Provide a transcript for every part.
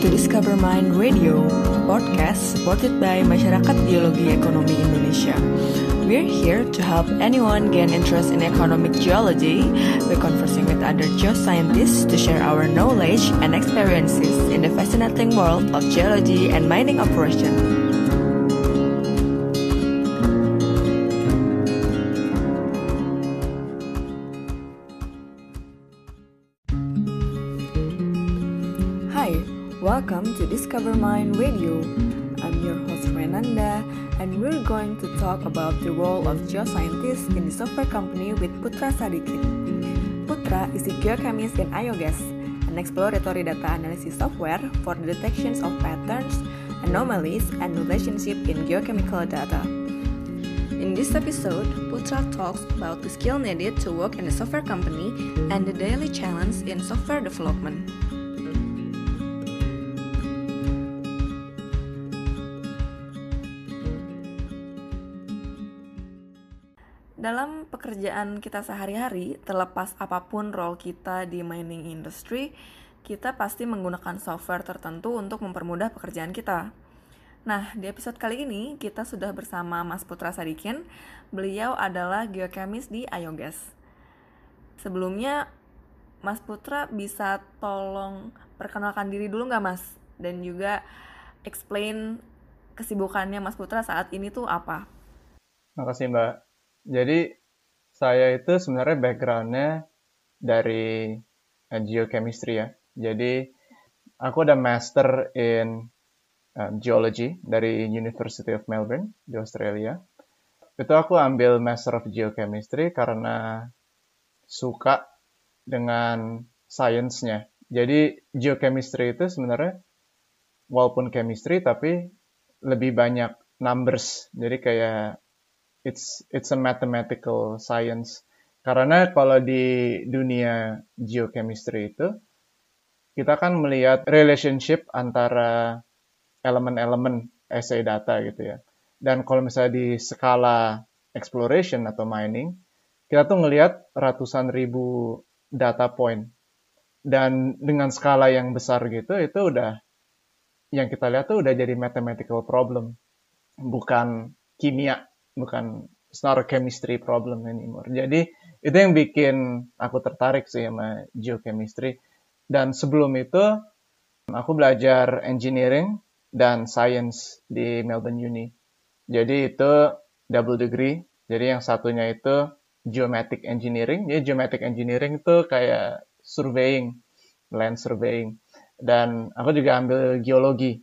to Discover Mind Radio, podcast supported by Masyarakat Geologi Ekonomi Indonesia. We're here to help anyone gain interest in economic geology by conversing with other geoscientists to share our knowledge and experiences in the fascinating world of geology and mining operation. Talk about the role of geoscientists in the software company with Putra Sadikin. Putra is a geochemist in IOGAS, an exploratory data analysis software for the detections of patterns, anomalies, and relationship in geochemical data. In this episode, Putra talks about the skill needed to work in a software company and the daily challenge in software development. Pekerjaan kita sehari-hari, terlepas apa pun role kita di mining industry, kita pasti menggunakan software tertentu untuk mempermudah pekerjaan kita. Nah, di episode kali ini kita sudah bersama Mas Putra Sadikin. Beliau adalah geochemist di Iogas. Sebelumnya, Mas Putra bisa tolong perkenalkan diri dulu nggak Mas? Dan juga explain kesibukannya Mas Putra saat ini tuh apa? Makasih Mbak. Jadi saya itu sebenarnya backgroundnya dari uh, geochemistry ya. Jadi aku ada master in um, geology dari University of Melbourne di Australia. Itu aku ambil master of geochemistry karena suka dengan sainsnya. Jadi geochemistry itu sebenarnya walaupun chemistry tapi lebih banyak numbers. Jadi kayak it's it's a mathematical science. Karena kalau di dunia geochemistry itu kita kan melihat relationship antara elemen-elemen essay data gitu ya. Dan kalau misalnya di skala exploration atau mining, kita tuh ngelihat ratusan ribu data point. Dan dengan skala yang besar gitu, itu udah yang kita lihat tuh udah jadi mathematical problem, bukan kimia bukan it's not a chemistry problem anymore. Jadi itu yang bikin aku tertarik sih sama geochemistry. Dan sebelum itu aku belajar engineering dan science di Melbourne Uni. Jadi itu double degree. Jadi yang satunya itu geomatic engineering. Jadi geomatic engineering itu kayak surveying, land surveying. Dan aku juga ambil geologi.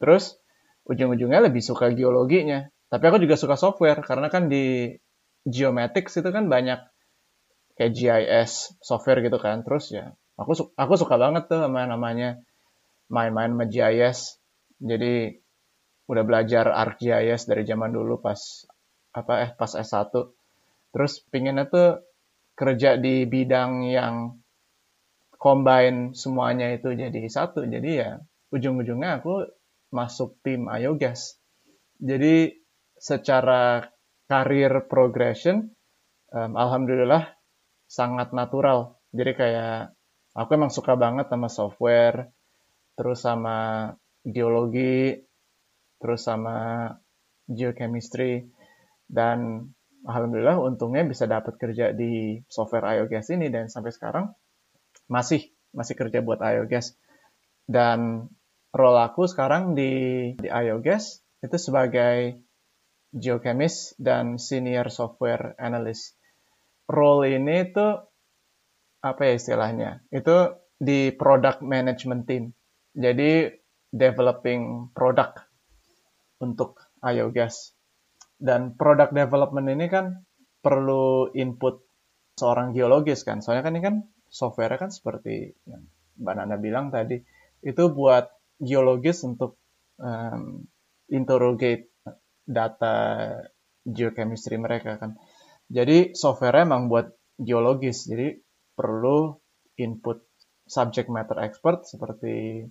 Terus ujung-ujungnya lebih suka geologinya. Tapi aku juga suka software karena kan di Geomatics itu kan banyak kayak GIS software gitu kan. Terus ya aku su aku suka banget tuh sama namanya main-main sama GIS. Jadi udah belajar ArcGIS dari zaman dulu pas apa eh pas S1. Terus pinginnya tuh kerja di bidang yang combine semuanya itu jadi satu. Jadi ya ujung-ujungnya aku masuk tim IOGAS. Jadi secara karir progression, um, alhamdulillah sangat natural. Jadi kayak aku emang suka banget sama software, terus sama geologi, terus sama geochemistry, dan alhamdulillah untungnya bisa dapat kerja di software IOGAS ini dan sampai sekarang masih masih kerja buat IOGAS. Dan role aku sekarang di di IOGAS itu sebagai geochemist dan senior software analyst. Role ini itu apa ya istilahnya? Itu di product management team. Jadi developing product untuk IOGAS. Dan product development ini kan perlu input seorang geologis kan. Soalnya kan ini kan software kan seperti yang Mbak Nana bilang tadi. Itu buat geologis untuk um, interrogate data geochemistry mereka kan. Jadi software emang buat geologis, jadi perlu input subject matter expert seperti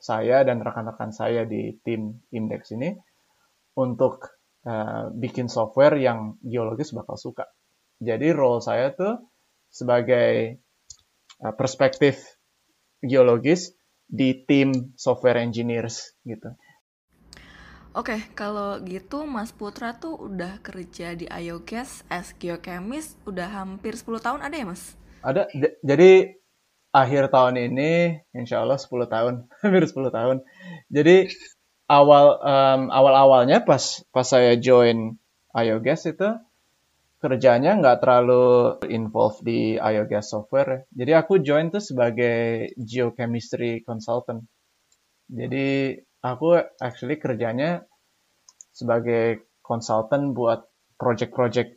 saya dan rekan-rekan saya di tim Index ini untuk uh, bikin software yang geologis bakal suka. Jadi role saya tuh sebagai uh, perspektif geologis di tim software engineers gitu. Oke, okay, kalau gitu Mas Putra tuh udah kerja di IOGAS as geochemist udah hampir 10 tahun ada ya Mas? Ada, jadi akhir tahun ini insya Allah 10 tahun, hampir 10 tahun. Jadi awal um, awal-awalnya pas pas saya join IOGAS itu kerjanya nggak terlalu involved di IOGAS software. Jadi aku join tuh sebagai geochemistry consultant. Jadi aku actually kerjanya sebagai consultant buat project-project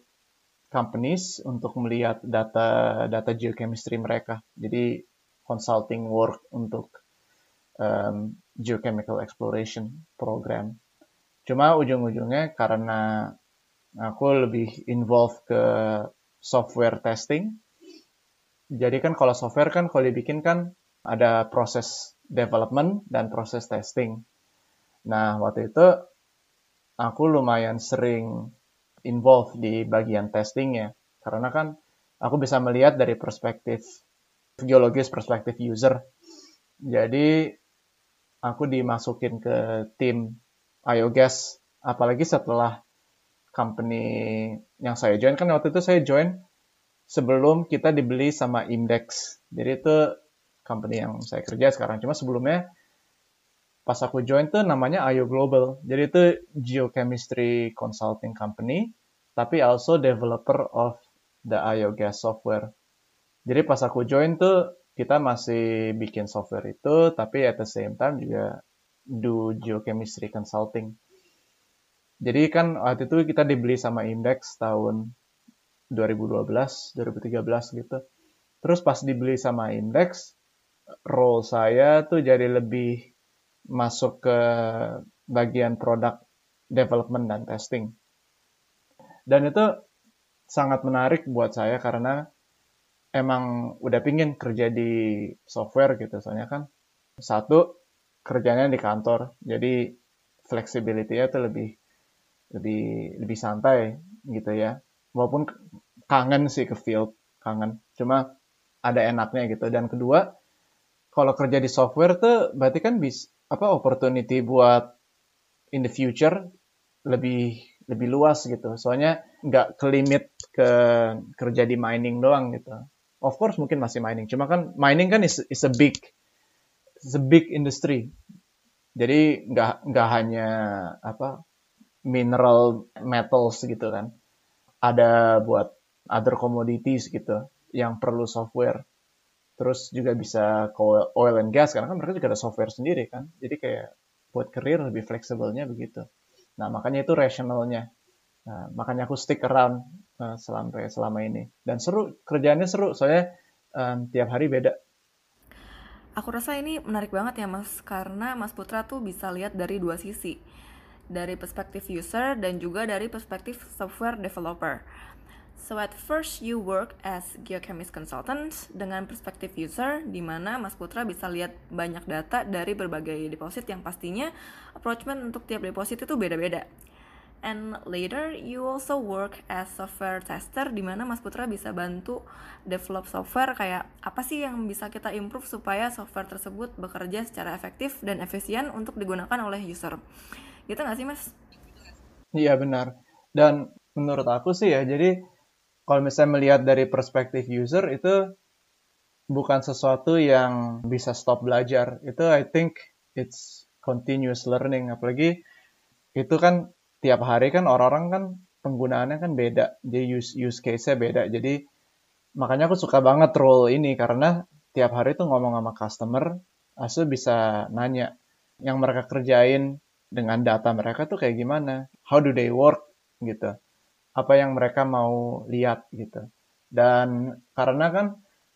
companies untuk melihat data data geochemistry mereka. Jadi consulting work untuk um, geochemical exploration program. Cuma ujung-ujungnya karena aku lebih involved ke software testing. Jadi kan kalau software kan kalau dibikin kan ada proses development dan proses testing. Nah, waktu itu aku lumayan sering involve di bagian testing ya. Karena kan aku bisa melihat dari perspektif geologis, perspektif user. Jadi aku dimasukin ke tim IOGAS, apalagi setelah company yang saya join, kan waktu itu saya join sebelum kita dibeli sama Index. Jadi itu company yang saya kerja sekarang. Cuma sebelumnya pas aku join tuh namanya IO Global. Jadi itu geochemistry consulting company, tapi also developer of the IO gas software. Jadi pas aku join tuh kita masih bikin software itu, tapi at the same time juga do geochemistry consulting. Jadi kan waktu itu kita dibeli sama Index tahun 2012, 2013 gitu. Terus pas dibeli sama Index, role saya tuh jadi lebih masuk ke bagian product development dan testing. Dan itu sangat menarik buat saya karena emang udah pingin kerja di software gitu. Soalnya kan satu kerjanya di kantor, jadi flexibility-nya tuh lebih lebih lebih santai gitu ya. Walaupun kangen sih ke field, kangen. Cuma ada enaknya gitu. Dan kedua, kalau kerja di software tuh berarti kan bisa apa opportunity buat in the future lebih lebih luas gitu. Soalnya nggak kelimit ke kerja di mining doang gitu. Of course mungkin masih mining, cuma kan mining kan is, is a big is a big industry. Jadi nggak nggak hanya apa mineral metals gitu kan. Ada buat other commodities gitu yang perlu software terus juga bisa ke oil and gas karena kan mereka juga ada software sendiri kan. Jadi kayak buat karir lebih fleksibelnya begitu. Nah makanya itu rationalnya. Nah, makanya aku stick around uh, selama selama ini. Dan seru kerjaannya seru soalnya um, tiap hari beda. Aku rasa ini menarik banget ya mas karena mas Putra tuh bisa lihat dari dua sisi. Dari perspektif user dan juga dari perspektif software developer So at first you work as geochemist consultant dengan perspektif user di mana Mas Putra bisa lihat banyak data dari berbagai deposit yang pastinya approachment untuk tiap deposit itu beda-beda. And later you also work as software tester di mana Mas Putra bisa bantu develop software kayak apa sih yang bisa kita improve supaya software tersebut bekerja secara efektif dan efisien untuk digunakan oleh user. Gitu nggak sih Mas? Iya benar. Dan menurut aku sih ya, jadi kalau misalnya melihat dari perspektif user itu bukan sesuatu yang bisa stop belajar. Itu I think it's continuous learning. Apalagi itu kan tiap hari kan orang-orang kan penggunaannya kan beda. Jadi use use case-nya beda. Jadi makanya aku suka banget role ini karena tiap hari tuh ngomong sama customer, asu bisa nanya yang mereka kerjain dengan data mereka tuh kayak gimana, how do they work gitu apa yang mereka mau lihat gitu. Dan karena kan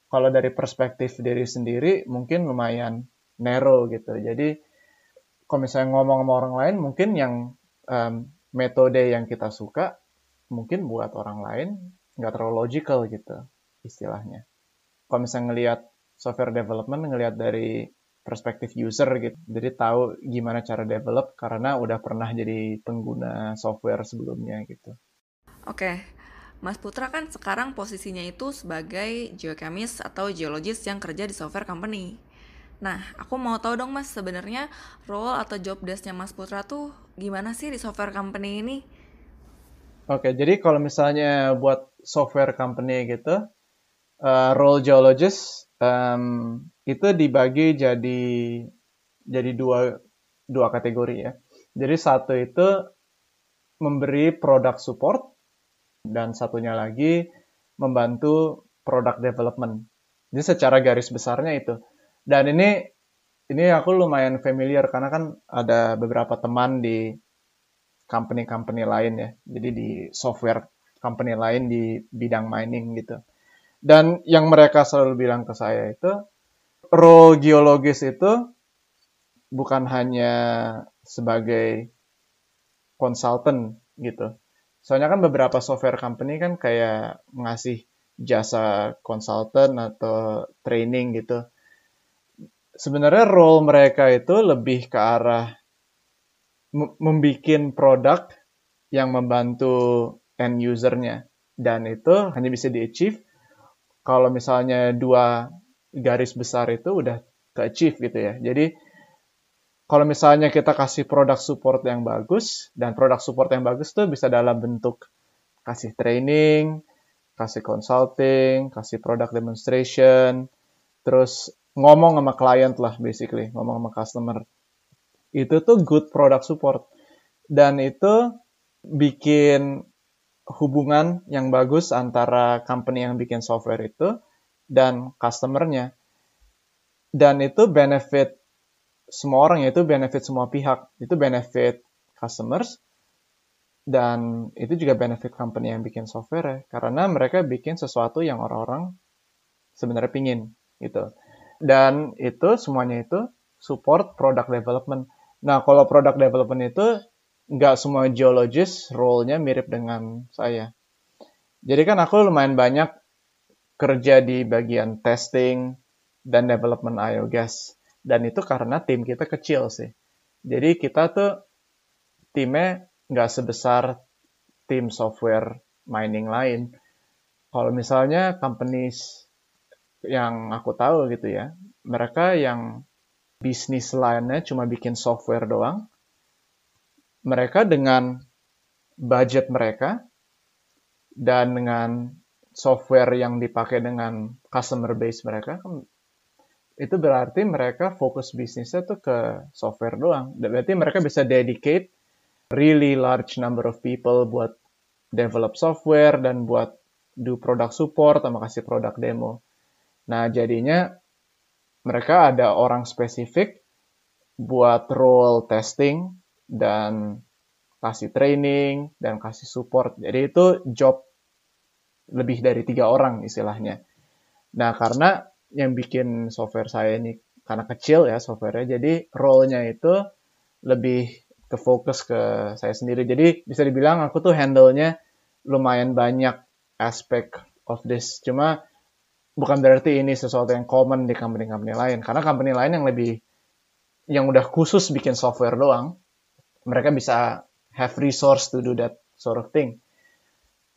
kalau dari perspektif diri sendiri mungkin lumayan narrow gitu. Jadi kalau misalnya ngomong sama orang lain mungkin yang um, metode yang kita suka mungkin buat orang lain nggak terlalu logical gitu istilahnya. Kalau misalnya ngelihat software development ngelihat dari perspektif user gitu. Jadi tahu gimana cara develop karena udah pernah jadi pengguna software sebelumnya gitu. Oke, Mas Putra kan sekarang posisinya itu sebagai geochemist atau geologist yang kerja di software company. Nah, aku mau tahu dong Mas, sebenarnya role atau job desk-nya Mas Putra tuh gimana sih di software company ini? Oke, jadi kalau misalnya buat software company gitu, uh, role geologist um, itu dibagi jadi jadi dua dua kategori ya. Jadi satu itu memberi product support dan satunya lagi membantu product development. Jadi secara garis besarnya itu. Dan ini ini aku lumayan familiar karena kan ada beberapa teman di company-company lain ya. Jadi di software company lain di bidang mining gitu. Dan yang mereka selalu bilang ke saya itu role geologis itu bukan hanya sebagai konsultan gitu. Soalnya kan beberapa software company kan kayak ngasih jasa konsultan atau training gitu. Sebenarnya role mereka itu lebih ke arah membuat produk yang membantu end usernya. Dan itu hanya bisa di achieve kalau misalnya dua garis besar itu udah ke achieve gitu ya. Jadi kalau misalnya kita kasih produk support yang bagus dan produk support yang bagus tuh bisa dalam bentuk kasih training, kasih consulting, kasih product demonstration, terus ngomong sama klien lah basically, ngomong sama customer. Itu tuh good product support. Dan itu bikin hubungan yang bagus antara company yang bikin software itu dan customernya. Dan itu benefit semua orang, yaitu benefit semua pihak. Itu benefit customers, dan itu juga benefit company yang bikin software ya. Karena mereka bikin sesuatu yang orang-orang sebenarnya pingin gitu. Dan itu semuanya itu support product development. Nah, kalau product development itu nggak semua geologist role-nya mirip dengan saya. Jadi kan aku lumayan banyak kerja di bagian testing dan development gas. Dan itu karena tim kita kecil sih. Jadi kita tuh timnya nggak sebesar tim software mining lain. Kalau misalnya companies yang aku tahu gitu ya, mereka yang bisnis lainnya cuma bikin software doang, mereka dengan budget mereka dan dengan software yang dipakai dengan customer base mereka, itu berarti mereka fokus bisnisnya tuh ke software doang. Berarti mereka bisa dedicate really large number of people buat develop software dan buat do product support sama kasih produk demo. Nah, jadinya mereka ada orang spesifik buat role testing dan kasih training dan kasih support. Jadi itu job lebih dari tiga orang istilahnya. Nah, karena yang bikin software saya ini karena kecil ya softwarenya, jadi role-nya itu lebih ke fokus ke saya sendiri. Jadi bisa dibilang aku tuh handle-nya lumayan banyak aspek of this. Cuma bukan berarti ini sesuatu yang common di company-company lain. Karena company lain yang lebih, yang udah khusus bikin software doang, mereka bisa have resource to do that sort of thing.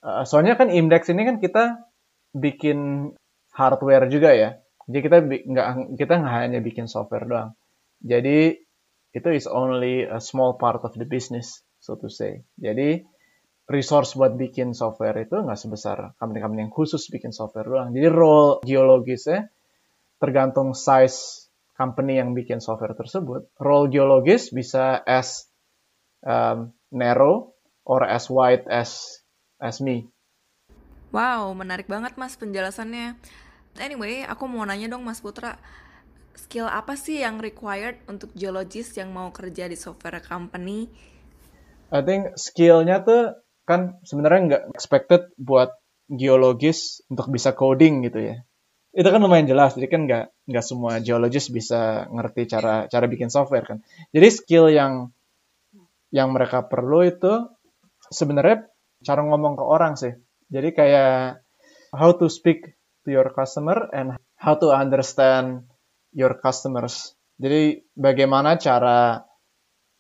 Uh, soalnya kan Index ini kan kita bikin hardware juga ya. Jadi kita nggak kita nggak hanya bikin software doang. Jadi itu is only a small part of the business, so to say. Jadi resource buat bikin software itu nggak sebesar company-company yang khusus bikin software doang. Jadi role geologisnya tergantung size company yang bikin software tersebut. Role geologis bisa as um, narrow or as wide as as me. Wow, menarik banget mas penjelasannya. Anyway, aku mau nanya dong mas Putra, skill apa sih yang required untuk geologis yang mau kerja di software company? I think skillnya tuh kan sebenarnya nggak expected buat geologis untuk bisa coding gitu ya. Itu kan lumayan jelas, jadi kan nggak nggak semua geologis bisa ngerti cara cara bikin software kan. Jadi skill yang yang mereka perlu itu sebenarnya cara ngomong ke orang sih. Jadi kayak how to speak to your customer and how to understand your customers. Jadi bagaimana cara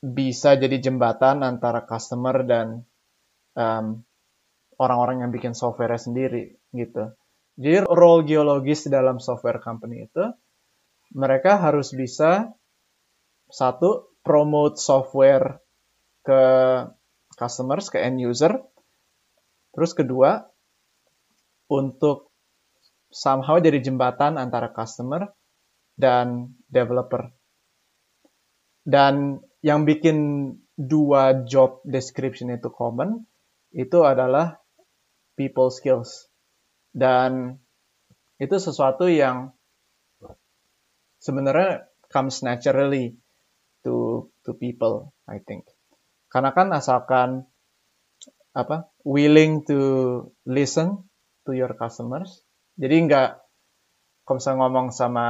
bisa jadi jembatan antara customer dan um, orang-orang yang bikin software sendiri gitu. Jadi role geologis dalam software company itu mereka harus bisa satu promote software ke customers, ke end user. Terus kedua, untuk somehow jadi jembatan antara customer dan developer. Dan yang bikin dua job description itu common itu adalah people skills. Dan itu sesuatu yang sebenarnya comes naturally to to people, I think. Karena kan asalkan apa willing to listen to your customers. Jadi nggak kalau misalnya ngomong sama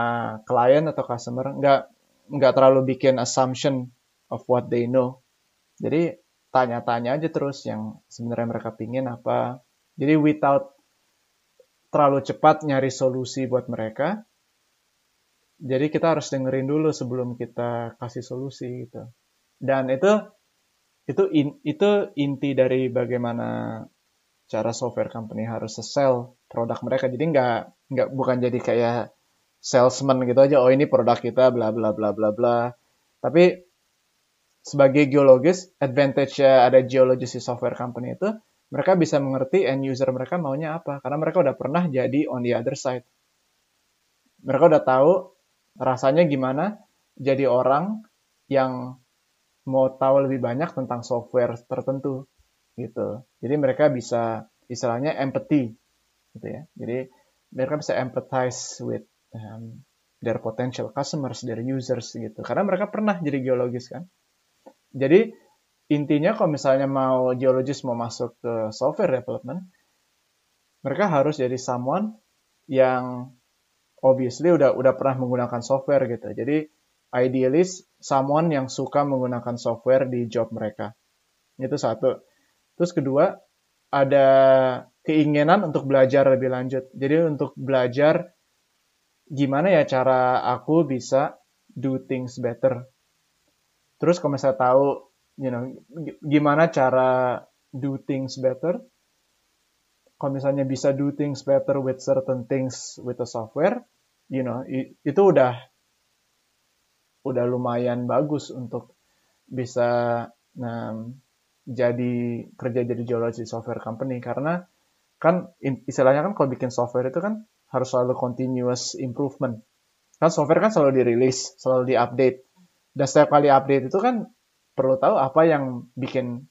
klien atau customer nggak nggak terlalu bikin assumption of what they know. Jadi tanya-tanya aja terus yang sebenarnya mereka pingin apa. Jadi without terlalu cepat nyari solusi buat mereka. Jadi kita harus dengerin dulu sebelum kita kasih solusi gitu. Dan itu itu in, itu inti dari bagaimana cara software company harus sell produk mereka. Jadi nggak nggak bukan jadi kayak salesman gitu aja oh ini produk kita bla bla bla bla bla. Tapi sebagai geologis advantage ada geologis di software company itu mereka bisa mengerti end user mereka maunya apa. Karena mereka udah pernah jadi on the other side. Mereka udah tahu rasanya gimana jadi orang yang mau tahu lebih banyak tentang software tertentu gitu. Jadi mereka bisa istilahnya empathy gitu ya. Jadi mereka bisa empathize with um, their potential customers, their users gitu. Karena mereka pernah jadi geologis kan. Jadi intinya kalau misalnya mau geologis mau masuk ke software development, mereka harus jadi someone yang obviously udah udah pernah menggunakan software gitu. Jadi idealis someone yang suka menggunakan software di job mereka. Itu satu. Terus kedua, ada keinginan untuk belajar lebih lanjut. Jadi untuk belajar gimana ya cara aku bisa do things better. Terus kalau misalnya tahu, you know, gimana cara do things better, kalau misalnya bisa do things better with certain things with the software, you know, itu udah udah lumayan bagus untuk bisa um, jadi kerja jadi geologi software company. Karena kan istilahnya kan kalau bikin software itu kan harus selalu continuous improvement. Kan software kan selalu dirilis selalu diupdate. Dan setiap kali update itu kan perlu tahu apa yang bikin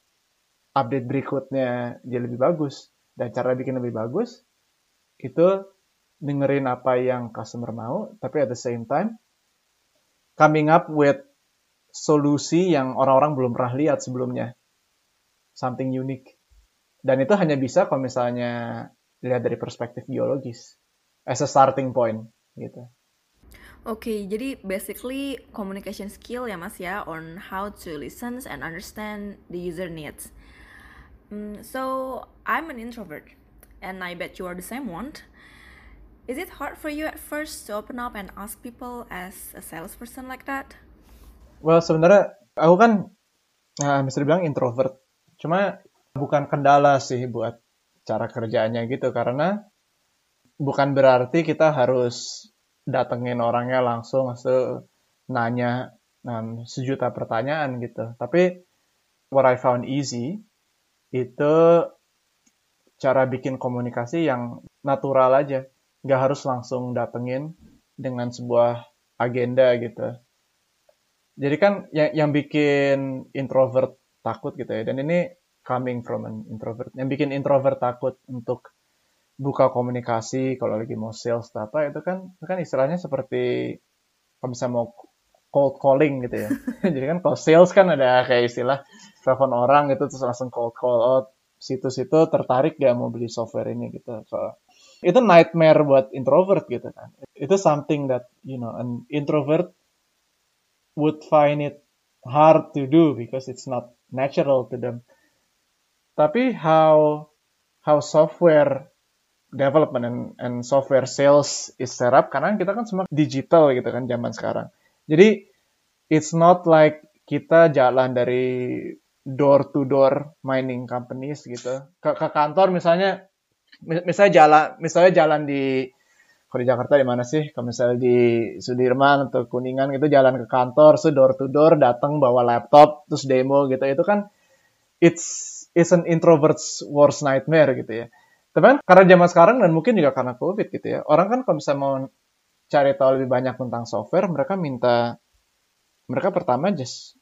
update berikutnya jadi lebih bagus. Dan cara bikin lebih bagus itu dengerin apa yang customer mau tapi at the same time coming up with solusi yang orang-orang belum pernah lihat sebelumnya. Something unique. Dan itu hanya bisa kalau misalnya lihat dari perspektif geologis. As a starting point, gitu. Oke, okay, jadi basically communication skill ya mas ya on how to listen and understand the user needs. Um, so I'm an introvert, and I bet you are the same one. Is it hard for you at first to open up and ask people as a salesperson like that? Well, sebenarnya aku kan nah, bisa dibilang introvert. Cuma bukan kendala sih buat cara kerjanya gitu karena bukan berarti kita harus datengin orangnya langsung se nanya um, sejuta pertanyaan gitu. Tapi what I found easy itu cara bikin komunikasi yang natural aja nggak harus langsung datengin dengan sebuah agenda gitu. Jadi kan yang, yang bikin introvert takut gitu ya, dan ini coming from an introvert, yang bikin introvert takut untuk buka komunikasi kalau lagi mau sales atau apa itu kan itu kan istilahnya seperti kalau misalnya mau cold calling gitu ya. Jadi kan kalau sales kan ada kayak istilah telepon orang gitu terus langsung cold call out situs itu tertarik gak mau beli software ini gitu. So, itu nightmare buat introvert gitu kan. Itu something that you know an introvert would find it hard to do because it's not natural to them. Tapi how how software development and, and software sales is set up karena kita kan semua digital gitu kan zaman sekarang. Jadi it's not like kita jalan dari door to door mining companies gitu ke, ke kantor misalnya misalnya jalan misalnya jalan di kalau di Jakarta di mana sih? Kalau misalnya di Sudirman atau Kuningan gitu jalan ke kantor, so door to door datang bawa laptop terus demo gitu. Itu kan it's it's an introvert's worst nightmare gitu ya. Tapi kan karena zaman sekarang dan mungkin juga karena COVID gitu ya. Orang kan kalau misalnya mau cari tahu lebih banyak tentang software, mereka minta mereka pertama just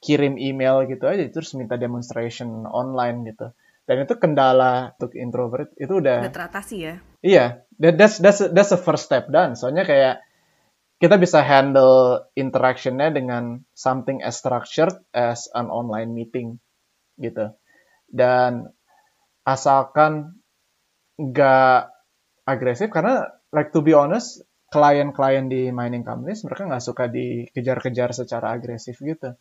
kirim email gitu aja terus minta demonstration online gitu dan itu kendala untuk introvert itu udah udah teratasi ya? Iya that, that's that's that's the first step done. Soalnya kayak kita bisa handle interactionnya dengan something as structured as an online meeting gitu. Dan asalkan nggak agresif karena like to be honest klien-klien di mining companies mereka nggak suka dikejar-kejar secara agresif gitu.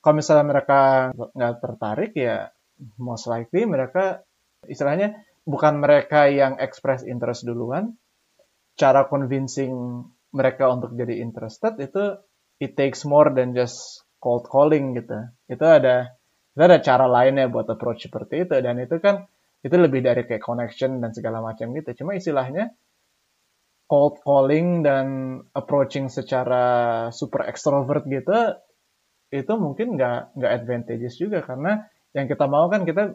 Kalau misalnya mereka nggak tertarik ya most likely mereka istilahnya bukan mereka yang express interest duluan. Cara convincing mereka untuk jadi interested itu it takes more than just cold calling gitu. Itu ada itu ada cara lainnya buat approach seperti itu dan itu kan itu lebih dari kayak connection dan segala macam gitu. Cuma istilahnya cold calling dan approaching secara super extrovert gitu itu mungkin nggak nggak advantageous juga karena yang kita mau kan kita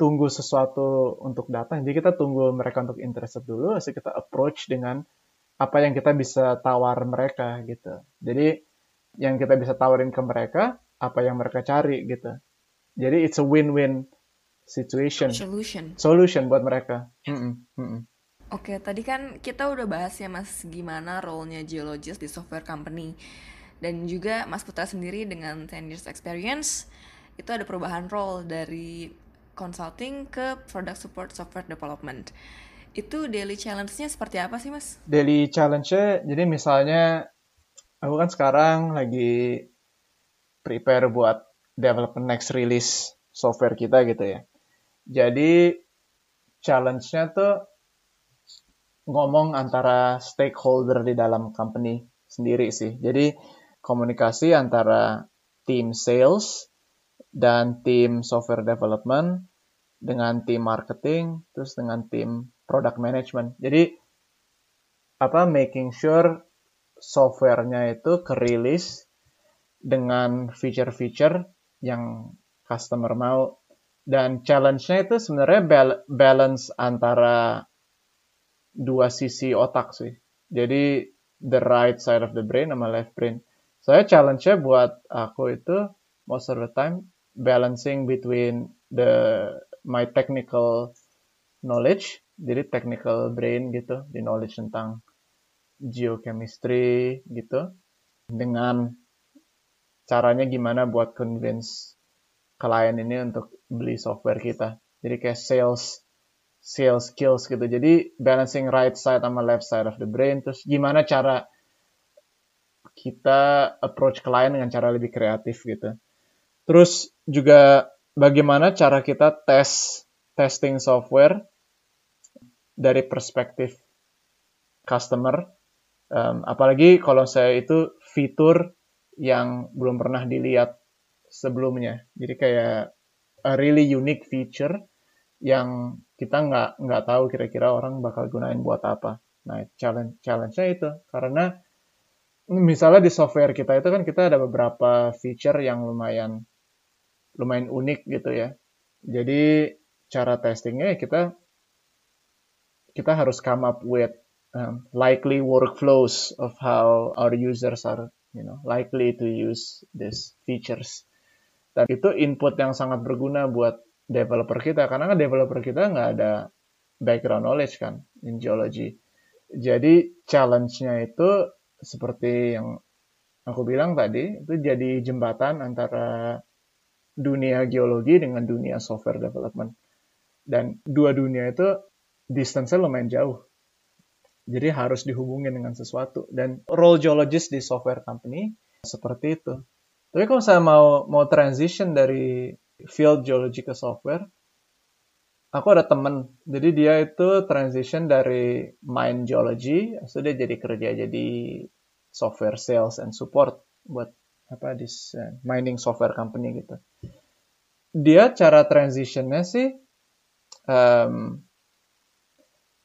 tunggu sesuatu untuk datang. Jadi kita tunggu mereka untuk interested dulu sih kita approach dengan apa yang kita bisa tawar mereka gitu. Jadi yang kita bisa tawarin ke mereka apa yang mereka cari gitu. Jadi it's a win-win situation. Solution. Solution buat mereka. Mm -mm, mm -mm. Oke, tadi kan kita udah bahas ya mas gimana role-nya geologist di software company. Dan juga Mas Putra sendiri dengan 10 years experience itu ada perubahan role dari consulting ke product support software development. Itu daily challenge-nya seperti apa sih, Mas? Daily challenge-nya jadi misalnya aku kan sekarang lagi prepare buat development next release software kita gitu ya. Jadi challenge-nya tuh ngomong antara stakeholder di dalam company sendiri sih. Jadi komunikasi antara tim sales dan tim software development dengan tim marketing terus dengan tim product management. Jadi apa making sure softwarenya itu kerilis dengan feature-feature yang customer mau dan challenge-nya itu sebenarnya balance antara dua sisi otak sih. Jadi the right side of the brain sama left brain saya challenge-nya buat aku itu most of the time balancing between the my technical knowledge jadi technical brain gitu di knowledge tentang geochemistry gitu dengan caranya gimana buat convince klien ini untuk beli software kita jadi kayak sales sales skills gitu jadi balancing right side sama left side of the brain terus gimana cara kita approach klien dengan cara lebih kreatif gitu. Terus juga bagaimana cara kita tes testing software dari perspektif customer. Um, apalagi kalau saya itu fitur yang belum pernah dilihat sebelumnya. Jadi kayak a really unique feature yang kita nggak nggak tahu kira-kira orang bakal gunain buat apa. Nah, challenge challenge-nya itu karena misalnya di software kita itu kan kita ada beberapa feature yang lumayan lumayan unik gitu ya. Jadi cara testingnya ya kita kita harus come up with um, likely workflows of how our users are you know likely to use these features. Dan itu input yang sangat berguna buat developer kita karena kan developer kita nggak ada background knowledge kan in geology. Jadi challenge-nya itu seperti yang aku bilang tadi, itu jadi jembatan antara dunia geologi dengan dunia software development. Dan dua dunia itu distance-nya lumayan jauh. Jadi harus dihubungin dengan sesuatu. Dan role geologist di software company seperti itu. Tapi kalau saya mau mau transition dari field geology ke software, aku ada temen, jadi dia itu transition dari mine geology, dia jadi kerja jadi software sales and support buat apa di uh, mining software company gitu. Dia cara transitionnya sih, um,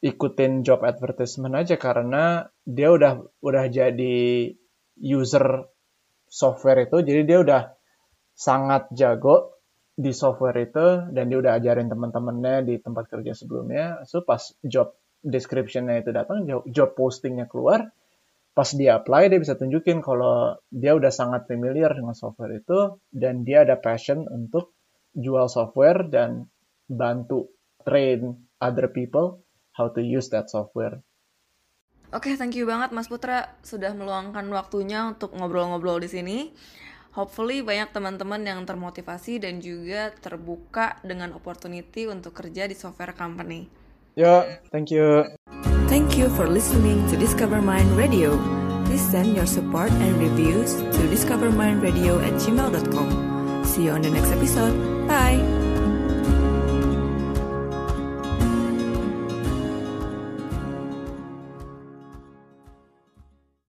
ikutin job advertisement aja karena dia udah udah jadi user software itu jadi dia udah sangat jago di software itu dan dia udah ajarin teman-temannya di tempat kerja sebelumnya so pas job descriptionnya itu datang job postingnya keluar pas dia apply dia bisa tunjukin kalau dia udah sangat familiar dengan software itu dan dia ada passion untuk jual software dan bantu train other people how to use that software. Oke, okay, thank you banget Mas Putra sudah meluangkan waktunya untuk ngobrol-ngobrol di sini. Hopefully banyak teman-teman yang termotivasi dan juga terbuka dengan opportunity untuk kerja di software company. Yo, thank you. Thank you for listening to Discover Mind Radio. Please send your support and reviews to discovermindradio at gmail.com. See you on the next episode. Bye.